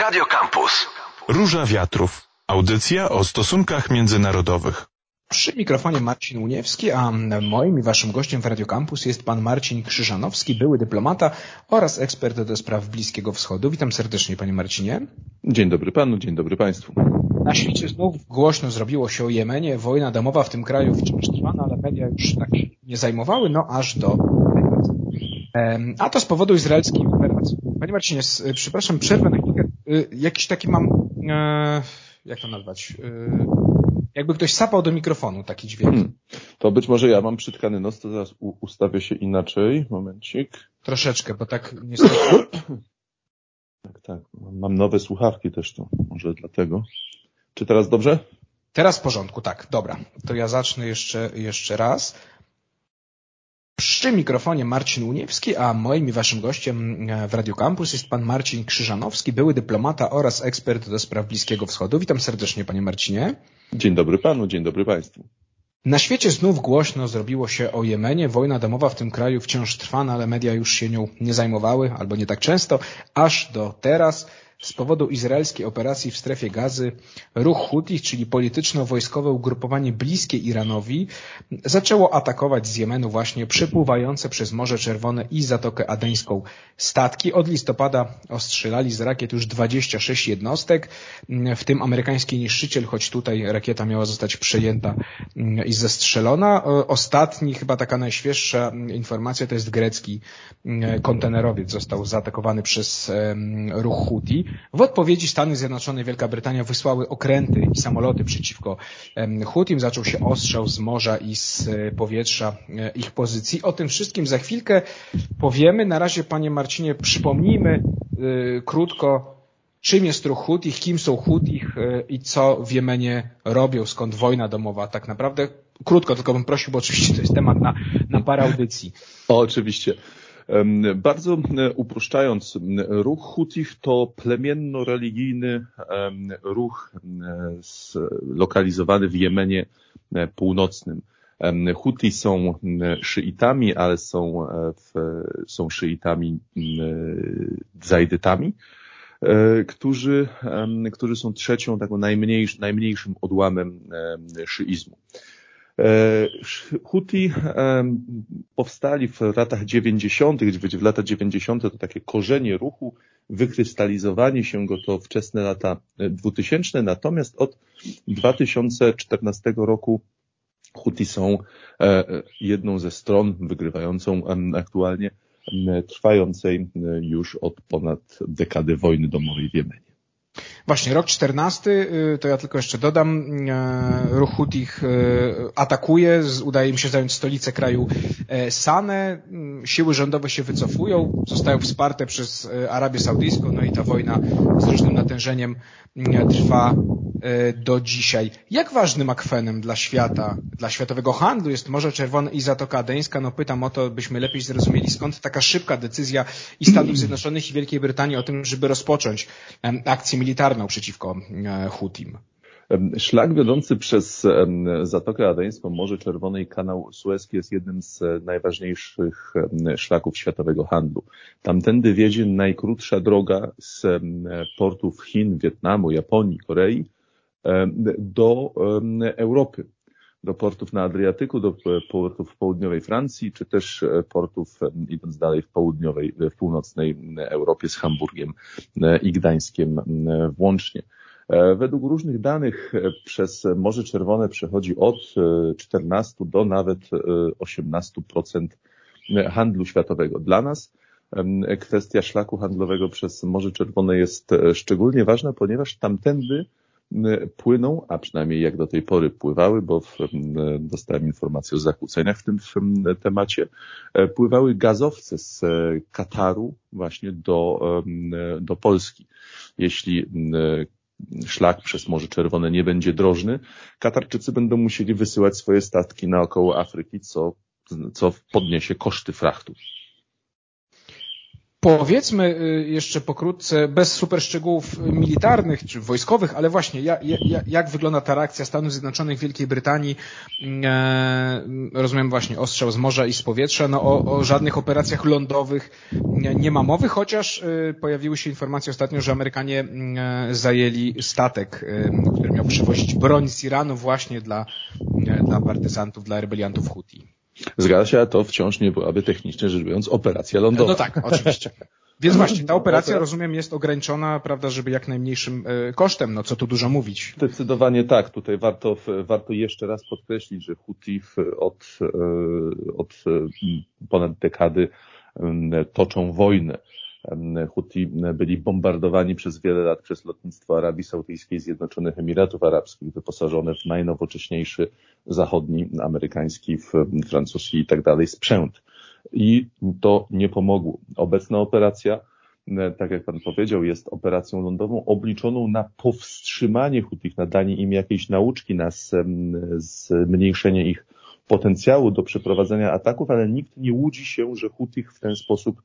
Radio Campus. Róża Wiatrów. Audycja o stosunkach międzynarodowych. Przy mikrofonie Marcin Uniewski, a moim i waszym gościem w Radio Campus jest pan Marcin Krzyżanowski, były dyplomata oraz ekspert do spraw Bliskiego Wschodu. Witam serdecznie panie Marcinie. Dzień dobry panu, dzień dobry państwu. Na świecie znów głośno zrobiło się o Jemenie. Wojna domowa w tym kraju wciąż trwa, ale media już tak nie zajmowały, no aż do a to z powodu izraelskiej operacji. Panie Marcinie, przepraszam, przerwę na chwilkę. Y, jakiś taki mam, e, jak to nazwać, y, jakby ktoś sapał do mikrofonu taki dźwięk. Hmm. To być może ja mam przytkany nos, to zaraz ustawię się inaczej. Momencik. Troszeczkę, bo tak niestety... Tak, tak. Mam nowe słuchawki też, to może dlatego. Czy teraz dobrze? Teraz w porządku, tak. Dobra. To ja zacznę jeszcze, jeszcze raz. Przy mikrofonie Marcin Uniewski, a moim i waszym gościem e, w Radio Campus jest pan Marcin Krzyżanowski, były dyplomata oraz ekspert do spraw Bliskiego Wschodu. Witam serdecznie panie Marcinie. Dzień dobry panu, dzień dobry państwu. Na świecie znów głośno zrobiło się o Jemenie. Wojna domowa w tym kraju wciąż trwa, no ale media już się nią nie zajmowały, albo nie tak często, aż do teraz. Z powodu izraelskiej operacji w strefie gazy ruch Hutich, czyli polityczno-wojskowe ugrupowanie bliskie Iranowi, zaczęło atakować z Jemenu właśnie przepływające przez Morze Czerwone i Zatokę Adeńską statki. Od listopada ostrzelali z rakiet już 26 jednostek, w tym amerykański niszczyciel, choć tutaj rakieta miała zostać przejęta i zestrzelona. Ostatni, chyba taka najświeższa informacja to jest grecki kontenerowiec. Został zaatakowany przez ruch Huti. W odpowiedzi Stany Zjednoczone i Wielka Brytania wysłały okręty i samoloty przeciwko Hutim. Zaczął się ostrzał z morza i z e, powietrza e, ich pozycji. O tym wszystkim za chwilkę powiemy. Na razie, panie Marcinie, przypomnijmy yy, krótko, czym jest ruch Hutich, kim są Hutich i co w Jemenie robią, skąd wojna domowa tak naprawdę. Krótko, tylko bym prosił, bo oczywiście to jest temat na, na parę audycji. O, oczywiście. Bardzo uproszczając, ruch Hutich to plemienno-religijny ruch zlokalizowany w Jemenie e, północnym. Huti są szyitami, ale są, e, w, są szyitami zajdytami, e, którzy, którzy są trzecią, taką najmniejszym, najmniejszym odłamem szyizmu. E, Huti powstali w latach 90., gdzie w lata 90. to takie korzenie ruchu, wykrystalizowanie się go to wczesne lata 2000, natomiast od 2014 roku Huti są e, jedną ze stron wygrywającą aktualnie trwającej już od ponad dekady wojny domowej w Jemenie. Właśnie, rok 14, y, to ja tylko jeszcze dodam, e, ruch Hutich y, atakuje, udaje im się zająć stolicę kraju e, Sanę, mm, siły rządowe się wycofują, zostają wsparte przez Arabię Saudyjską, no i ta wojna z różnym natężeniem trwa do dzisiaj. Jak ważnym akwenem dla świata, dla światowego handlu jest Morze Czerwone i Zatoka Adeńska? No pytam o to, byśmy lepiej zrozumieli, skąd taka szybka decyzja i Stanów Zjednoczonych i Wielkiej Brytanii o tym, żeby rozpocząć akcję militarną przeciwko e, Hutim. Szlak wiodący przez Zatokę Adeńską, Morze Czerwone i kanał Suezki jest jednym z najważniejszych szlaków światowego handlu. Tamtędy wiedzie najkrótsza droga z portów Chin, Wietnamu, Japonii, Korei do Europy do portów na Adriatyku, do portów w południowej Francji, czy też e, portów idąc dalej w południowej, w północnej Europie z Hamburgiem e, i Gdańskiem włącznie. E, według różnych danych przez Morze Czerwone przechodzi od 14 do nawet 18% handlu światowego. Dla nas kwestia szlaku handlowego przez Morze Czerwone jest szczególnie ważna, ponieważ tamtędy płyną, a przynajmniej jak do tej pory pływały, bo dostałem informację o zakłóceniach w tym, w tym temacie, e, pływały gazowce z e, Kataru właśnie do, do Polski. Jeśli szlak przez Morze Czerwone nie będzie drożny, Katarczycy będą musieli wysyłać swoje statki naokoło Afryki, co, co podniesie koszty frachtu. Powiedzmy y, jeszcze pokrótce, bez super szczegółów militarnych czy wojskowych, ale właśnie jak, jak, wygląda ta reakcja Stanów Zjednoczonych, Wielkiej Brytanii, e, rozumiem właśnie ostrzał z morza i z powietrza, no o, o żadnych operacjach lądowych nie, nie ma mowy, chociaż e, pojawiły się informacje ostatnio, że Amerykanie e, zajęli statek, który miał przywozić broń z Iranu właśnie dla, dla partyzantów, dla rebeliantów Houthi. Zgadza się, a to wciąż nie byłaby technicznie rzecz biorąc operacja lądowa. No tak, oczywiście. Więc właśnie, ta operacja, rozumiem, jest ograniczona, prawda, żeby jak najmniejszym e, kosztem, no co tu dużo mówić. Zdecydowanie tak. Tutaj warto, warto jeszcze raz podkreślić, że Houthi od, e, od ponad dekady toczą wojnę. Houthi byli bombardowani przez wiele lat przez lotnictwo Arabii Saudyjskiej, Zjednoczonych Emiratów Arabskich, wyposażone w najnowocześniejszy zachodni, amerykański, francuski i tak dalej sprzęt. I to nie pomogło. Obecna operacja, tak jak Pan powiedział, jest operacją lądową obliczoną na powstrzymanie Hutich, na danie im jakiejś nauczki, na zmniejszenie ich potencjału do przeprowadzenia ataków, ale nikt nie łudzi się, że Hutich w ten sposób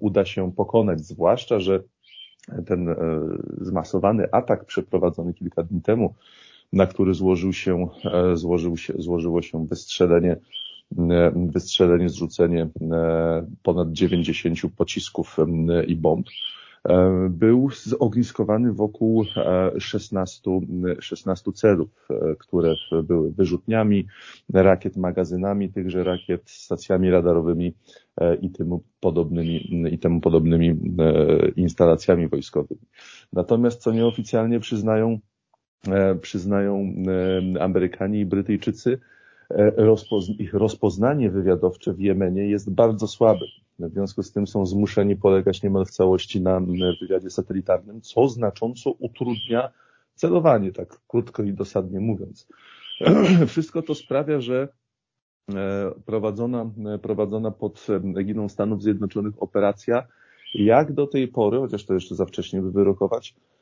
uda się pokonać, zwłaszcza, że ten e, zmasowany atak przeprowadzony kilka dni temu, na który złożył się, e, złożył się, złożyło się wystrzelenie, e, wystrzelenie, zrzucenie ponad 90 pocisków i bomb, E, był zogniskowany wokół 16, e, 16 celów, e, które były wyrzutniami rakiet, magazynami tychże rakiet, stacjami radarowymi i temu podobnymi, i temu podobnymi instalacjami wojskowymi. Natomiast co nieoficjalnie przyznają, przyznają Amerykanie i Brytyjczycy, ich rozpoznanie wywiadowcze w Jemenie jest bardzo słabe. W związku z tym są zmuszeni polegać niemal w całości na wywiadzie satelitarnym, co znacząco utrudnia celowanie, tak krótko i dosadnie mówiąc. Wszystko to sprawia, że e, prowadzona, prowadzona pod egidą Stanów Zjednoczonych operacja, jak do tej pory, chociaż to jeszcze za wcześnie by wyrokować, e,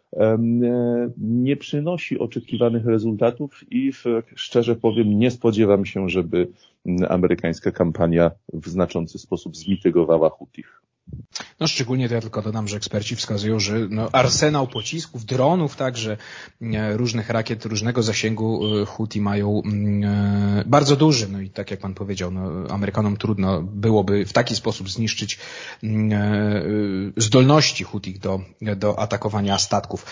nie przynosi oczekiwanych rezultatów i szczerze powiem, nie spodziewam się, żeby amerykańska kampania w znaczący sposób zmitygowała Hutich. No szczególnie to ja tylko dodam, że eksperci wskazują, że no, arsenał pocisków, dronów także, e, różnych rakiet różnego zasięgu e, Houthi mają mm, e, bardzo duży. No i tak jak pan powiedział, no, Amerykanom trudno byłoby w taki sposób zniszczyć mm, zdolności Houthi do, do atakowania statków.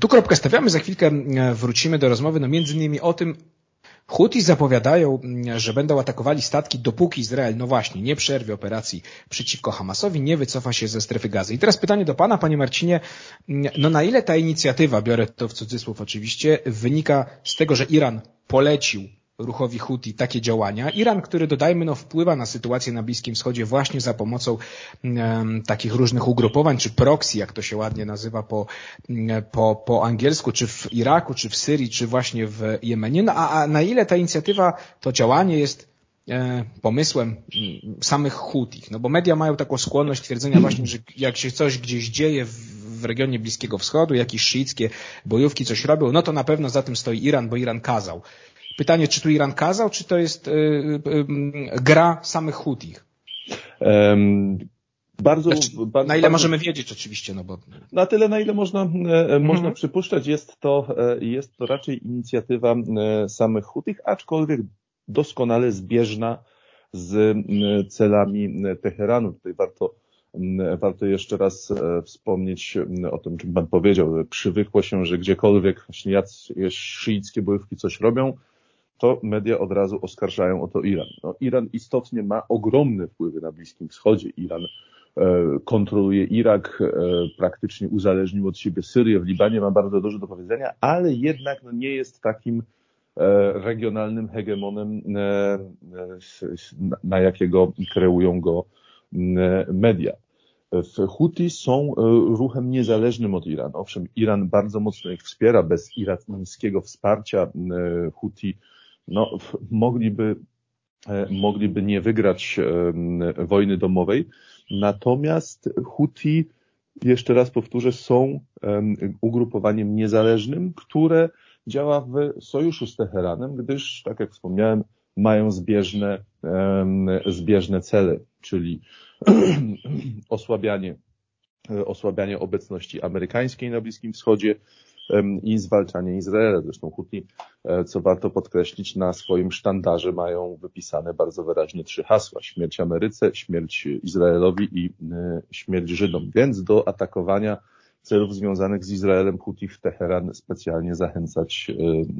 Tu kropkę stawiamy, za chwilkę wrócimy do rozmowy, no między innymi o tym, Huti zapowiadają, mm, że będą atakowali statki, dopóki Izrael, no właśnie, nie przerwie operacji przeciwko Hamasowi, nie wycofa się ze strefy gazy. I teraz pytanie do Pana, Panie Marcinie, mm, no na ile ta inicjatywa, biorę to w cudzysłów oczywiście, wynika z tego, że Iran polecił ruchowi Houthi takie działania. Iran, który dodajmy, no, wpływa na sytuację na Bliskim Wschodzie właśnie za pomocą takich różnych ugrupowań, czy proxy, jak to się ładnie nazywa po, po, po angielsku, czy w Iraku, czy w Syrii, czy właśnie w Jemenie. No, a, a na ile ta inicjatywa, to działanie jest pomysłem samych Houthich? No bo media mają taką skłonność twierdzenia właśnie, że jak się coś gdzieś dzieje w regionie Bliskiego Wschodu, jakieś szyickie bojówki coś robią, no to na pewno za tym stoi Iran, bo Iran kazał. Pytanie, czy tu Iran kazał, czy to jest y, y, y, gra samych Hutich? Um, bardzo, znaczy, bardzo, na ile bardzo, możemy wiedzieć oczywiście, no bo... Na tyle, na ile można, e, mhm. można przypuszczać, jest to, e, jest to raczej inicjatywa e, samych Hutich, aczkolwiek doskonale zbieżna z celami Teheranu. Tutaj warto, warto jeszcze raz wspomnieć o tym, czym Pan powiedział. Przywykło się, że gdziekolwiek właśnie jacyś szyickie bojówki coś robią, to media od razu oskarżają o to Iran. No, Iran istotnie ma ogromne wpływy na Bliskim Wschodzie. Iran e, kontroluje Irak, e, praktycznie uzależnił od siebie Syrię, w Libanie ma bardzo dużo do powiedzenia, ale jednak no, nie jest takim e, regionalnym hegemonem, na jakiego kreują go media. Huti są ruchem niezależnym od Iranu. Owszem, Iran bardzo mocno ich wspiera. Bez irańskiego wsparcia Huti no, mogliby, e, mogliby nie wygrać e, wojny domowej. Natomiast Huti, jeszcze raz powtórzę, są ugrupowaniem niezależnym, które działa w sojuszu z Teheranem, gdyż, tak jak wspomniałem, mają zbieżne, zbieżne cele, czyli osłabianie, osłabianie obecności amerykańskiej na Bliskim Wschodzie, i zwalczanie Izraela. Zresztą Huti, e, co warto podkreślić, na swoim sztandarze mają wypisane bardzo wyraźnie trzy hasła. Śmierć Ameryce, śmierć Izraelowi i e, śmierć Żydom. Więc do atakowania celów związanych z Izraelem Huti w Teheran specjalnie zachęcać,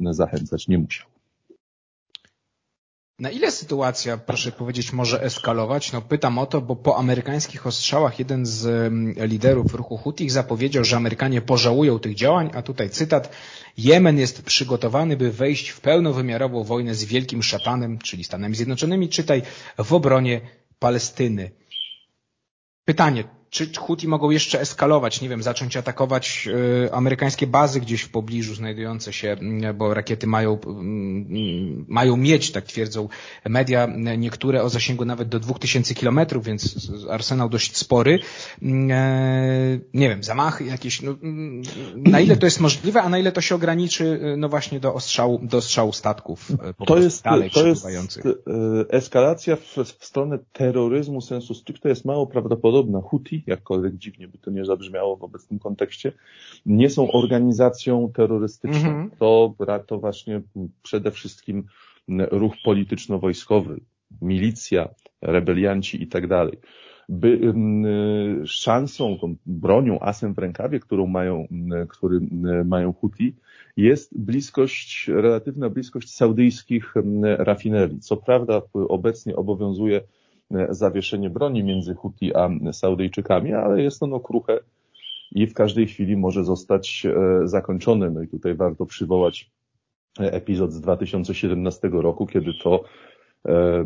e, zachęcać nie musiał. Na ile sytuacja, proszę powiedzieć, może eskalować? No pytam o to, bo po amerykańskich ostrzałach jeden z mm, liderów ruchu Hutich zapowiedział, że Amerykanie pożałują tych działań, a tutaj cytat, Jemen jest przygotowany, by wejść w pełnowymiarową wojnę z wielkim szatanem, czyli Stanami Zjednoczonymi, czytaj, w obronie Palestyny. Pytanie, czy Huti mogą jeszcze eskalować, nie wiem, zacząć atakować y, amerykańskie bazy gdzieś w pobliżu znajdujące się, y, bo rakiety mają, y, mają mieć, tak twierdzą media, niektóre o zasięgu nawet do 2000 kilometrów, więc arsenał dość spory. Nie wiem, zamachy jakieś, no, na ile to jest możliwe, a na ile to się ograniczy, no właśnie do ostrzału, do ostrzału statków po to jest, dalej to jest eskalacja w, w stronę terroryzmu sensu stricte jest mało prawdopodobna. Huti jakkolwiek dziwnie by to nie zabrzmiało w obecnym kontekście, nie są organizacją terrorystyczną. Mm -hmm. To, to właśnie przede wszystkim ruch polityczno-wojskowy, milicja, rebelianci i tak dalej. By, szansą, tą bronią, asem w rękawie, którą mają, który mają Huti, jest bliskość, relatywna bliskość saudyjskich rafinerii. Co prawda obecnie obowiązuje zawieszenie broni między Huti a Saudyjczykami, ale jest ono kruche i w każdej chwili może zostać e, zakończone. No i tutaj warto przywołać epizod z 2017 roku, kiedy to e, e,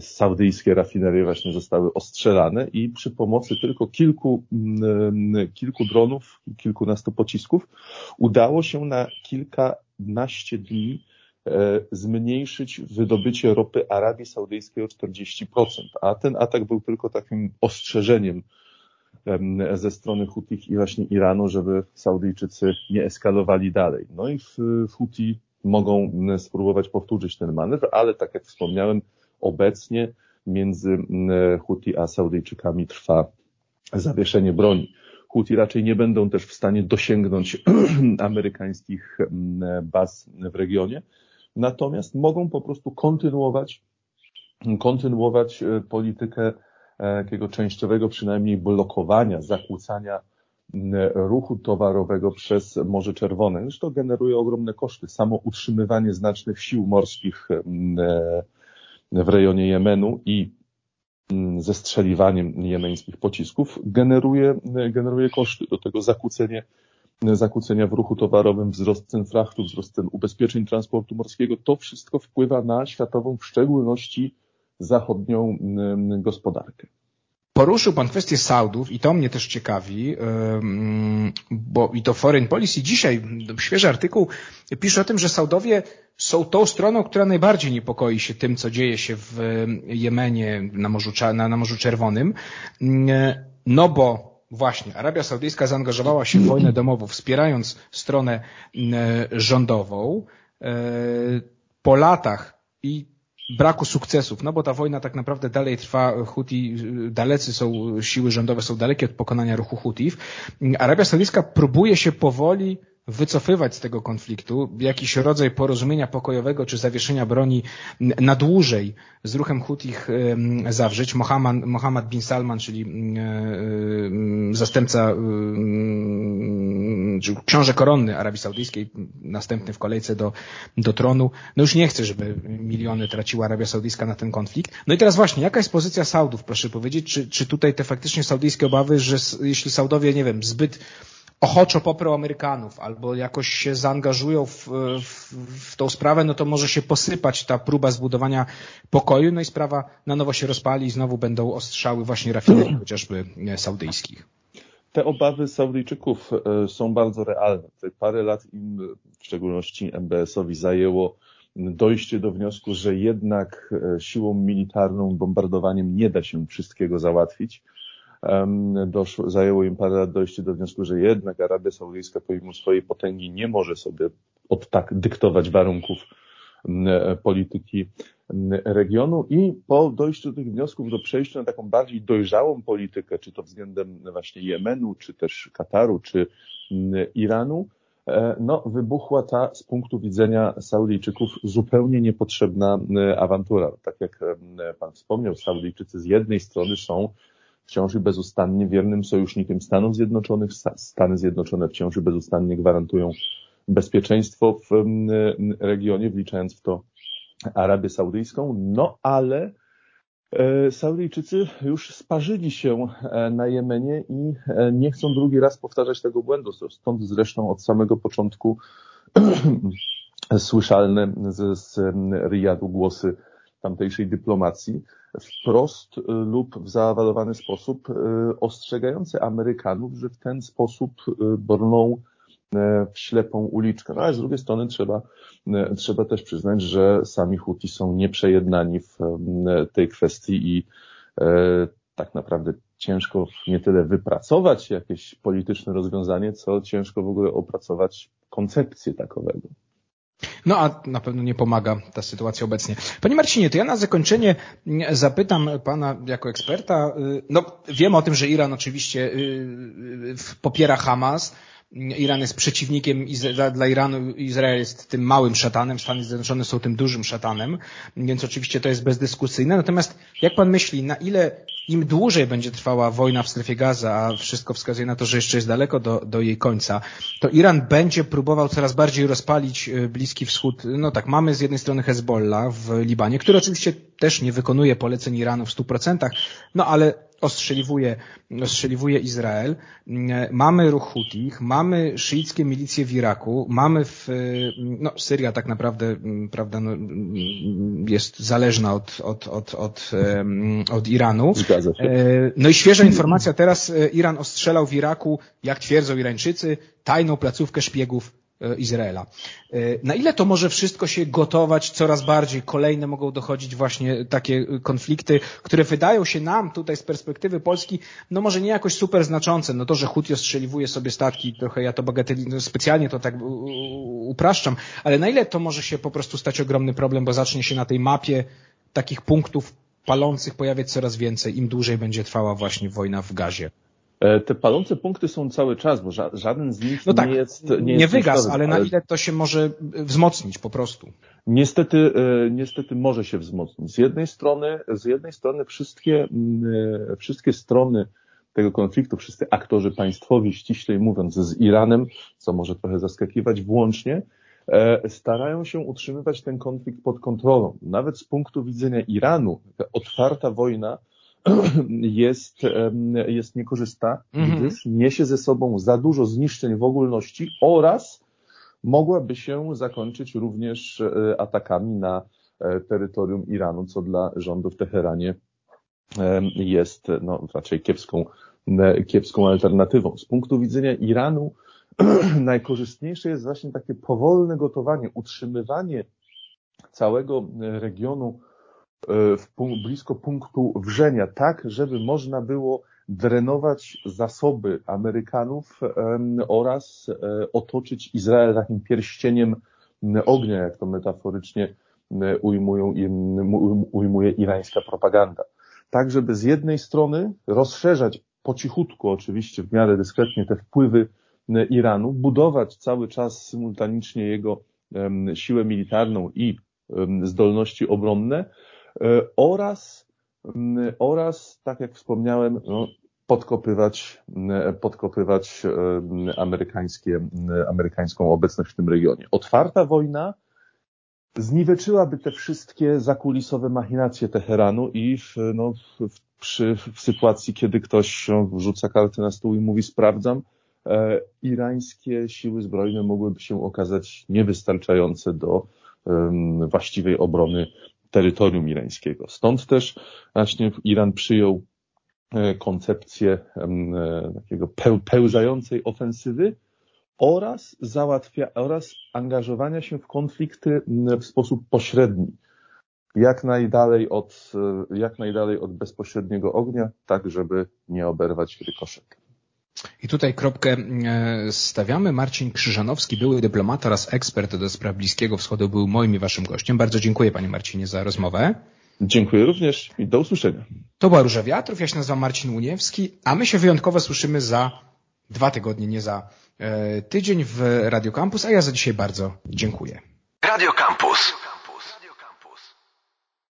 saudyjskie rafinerie właśnie zostały ostrzelane i przy pomocy tylko kilku, kilku dronów, kilkunastu pocisków udało się na kilkanaście dni E, zmniejszyć wydobycie ropy Arabii Saudyjskiej o 40%, a ten atak był tylko takim ostrzeżeniem ze strony Hutich i właśnie Iranu, żeby Saudyjczycy nie eskalowali dalej. No i Huti mogą spróbować powtórzyć ten manewr, ale tak jak wspomniałem, obecnie między Huti a Saudyjczykami trwa zawieszenie broni. Huti raczej nie będą też w stanie dosięgnąć amerykańskich baz w regionie, natomiast mogą po prostu kontynuować, kontynuować e, politykę e, takiego częściowego przynajmniej blokowania, zakłócania ruchu towarowego przez Morze Czerwone. Zresztą generuje ogromne koszty. Samo utrzymywanie znacznych sił morskich e, w rejonie Jemenu i zestrzeliwaniem jemeńskich pocisków generuje, generuje koszty. Do tego zakłócenie zakłócenia w ruchu towarowym, wzrost cen frachtu, wzrost cen ubezpieczeń transportu morskiego, to wszystko wpływa na światową, w szczególności zachodnią gospodarkę. Poruszył Pan kwestię Saudów i to mnie też ciekawi, bo i to Foreign Policy dzisiaj, świeży artykuł, pisze o tym, że Saudowie są tą stroną, która najbardziej niepokoi się tym, co dzieje się w Jemenie na Morzu, na, na Morzu Czerwonym, no bo właśnie Arabia Saudyjska zaangażowała się w wojnę domową, wspierając stronę rządową. E, po latach i braku sukcesów, no bo ta wojna tak naprawdę dalej trwa, Huti, dalecy są, siły rządowe są dalekie od pokonania ruchu Hutów. Arabia Saudyjska próbuje się powoli wycofywać z tego konfliktu, jakiś rodzaj porozumienia pokojowego czy zawieszenia broni na dłużej z ruchem Hutich zawrzeć. Mohammed, Mohammed bin Salman, czyli zastępca, czy książę koronny Arabii Saudyjskiej, następny w kolejce do, do tronu, no już nie chce, żeby miliony traciła Arabia Saudyjska na ten konflikt. No i teraz właśnie, jaka jest pozycja Saudów, proszę powiedzieć, czy, czy tutaj te faktycznie saudyjskie obawy, że jeśli Saudowie, nie wiem, zbyt ochoczo poprą Amerykanów albo jakoś się zaangażują w, w, w tą sprawę, no to może się posypać ta próba zbudowania pokoju, no i sprawa na nowo się rozpali i znowu będą ostrzały właśnie rafinerii chociażby saudyjskich. Te obawy Saudyjczyków e, są bardzo realne. Te parę lat im, w szczególności MBS-owi zajęło dojście do wniosku, że jednak e, siłą militarną, bombardowaniem nie da się wszystkiego załatwić doszło, zajęło im parę lat dojście do wniosku, że jednak Arabia Saudyjska pomimo swojej potęgi nie może sobie od tak dyktować warunków polityki regionu i po dojściu do tych wniosków, do przejścia na taką bardziej dojrzałą politykę, czy to względem właśnie Jemenu, czy też Kataru, czy Iranu, e, no, wybuchła ta z punktu widzenia Saudyjczyków zupełnie niepotrzebna awantura. Tak jak Pan wspomniał, Saudyjczycy z jednej strony są wciąż i bezustannie wiernym sojusznikiem Stanów Zjednoczonych. Stany Zjednoczone wciąż i bezustannie gwarantują bezpieczeństwo w regionie, wliczając w to Arabię Saudyjską, no ale e, Saudyjczycy już sparzyli się e, na Jemenie i e, nie chcą drugi raz powtarzać tego błędu. Stąd zresztą od samego początku słyszalne z, z Riyadu głosy tamtejszej dyplomacji, wprost lub w zaawalowany sposób ostrzegające Amerykanów, że w ten sposób brną E, w ślepą uliczkę. No ale z drugiej strony trzeba, e, trzeba też przyznać, że sami Huti są nieprzejednani w e, tej kwestii i tak naprawdę ciężko nie tyle wypracować jakieś polityczne rozwiązanie, co ciężko w ogóle opracować koncepcję takowego. No a na pewno nie pomaga ta sytuacja obecnie. Panie Marcinie, to ja na zakończenie zapytam Pana jako eksperta. No wiem o tym, że Iran oczywiście popiera Hamas, Iran jest przeciwnikiem, dla Iranu Izrael jest tym małym szatanem, Stany Zjednoczone są tym dużym szatanem, więc oczywiście to jest bezdyskusyjne. Natomiast jak pan myśli, na ile im dłużej będzie trwała wojna w strefie Gaza, a wszystko wskazuje na to, że jeszcze jest daleko do, do jej końca, to Iran będzie próbował coraz bardziej rozpalić e, Bliski Wschód. No tak, mamy z jednej strony Hezbollah w Libanie, który oczywiście też nie wykonuje poleceń Iranu w 100%, no ale ostrzeliwuje, ostrzeliwuje Izrael. Mamy ruch Hutich, mamy szyickie milicje w Iraku, mamy w, no Syria tak naprawdę, prawda, no, jest zależna od, od, od, od, od Iranu. E, no i świeża informacja teraz, e, Iran ostrzelał w Iraku, jak twierdzą Irańczycy, tajną placówkę szpiegów Izraela. E, na ile to może wszystko się gotować coraz bardziej? Kolejne mogą dochodzić właśnie takie konflikty, które wydają się nam tutaj z perspektywy Polski, no może nie jakoś super znaczące. No to, że Houthi ostrzeliwuje sobie statki, trochę ja to bagateli, no specjalnie to tak upraszczam, ale na ile to może się po prostu stać ogromny problem, bo zacznie się na tej mapie takich punktów palących pojawiać coraz więcej, im dłużej będzie trwała właśnie wojna w gazie. E, te palące punkty są cały czas, bo ża żaden z nich no tak, nie jest. Nie, nie wygas, ale na ile to się może wzmocnić po prostu? Niestety, e, niestety może się wzmocnić. Z jednej strony, z jednej strony wszystkie, e, wszystkie strony tego konfliktu, wszyscy aktorzy państwowi, ściślej mówiąc, z Iranem, co może trochę zaskakiwać, włącznie, starają się utrzymywać ten konflikt pod kontrolą. Nawet z punktu widzenia Iranu, otwarta wojna jest, jest niekorzystna, mhm. gdyż niesie ze sobą za dużo zniszczeń w ogólności oraz mogłaby się zakończyć również e, atakami na e, terytorium Iranu, co dla rządu w Teheranie jest no, raczej kiepską, kiepską alternatywą. Z punktu widzenia Iranu najkorzystniejsze jest właśnie takie powolne gotowanie, utrzymywanie całego regionu w, blisko punktu wrzenia, tak, żeby można było drenować zasoby Amerykanów oraz e, otoczyć Izrael takim pierścieniem ognia, jak to metaforycznie ujmują, ujmuje irańska propaganda. Tak, żeby z jednej strony rozszerzać po cichutku, oczywiście w miarę dyskretnie, te wpływy Iranu, budować cały czas symultanicznie jego siłę militarną i zdolności obronne, oraz, oraz tak jak wspomniałem, no, podkopywać, podkopywać amerykańskie, amerykańską obecność w tym regionie. Otwarta wojna zniweczyłaby te wszystkie zakulisowe machinacje Teheranu i w, no, w, przy, w sytuacji, kiedy ktoś rzuca karty na stół i mówi sprawdzam, e, irańskie siły zbrojne mogłyby się okazać niewystarczające do właściwej obrony terytorium irańskiego. Stąd też właśnie Iran przyjął e, koncepcję e, takiego pełzającej ofensywy oraz załatwia, oraz angażowania się w konflikty w sposób pośredni. Jak najdalej od, e, jak najdalej od bezpośredniego ognia, tak żeby nie oberwać rykoszetem. I tutaj kropkę e, stawiamy. Marcin Krzyżanowski, były dyplomata oraz ekspert do spraw Bliskiego Wschodu, był moim i waszym gościem. Bardzo dziękuję panie Marcinie za rozmowę. Dziękuję również i do usłyszenia. To była Róża Wiatrów, ja się nazywam Marcin Uniewski, a my się wyjątkowo słyszymy za dwa tygodnie, nie za e, tydzień w Radio Campus, a ja za dzisiaj bardzo dziękuję. Radio Campus.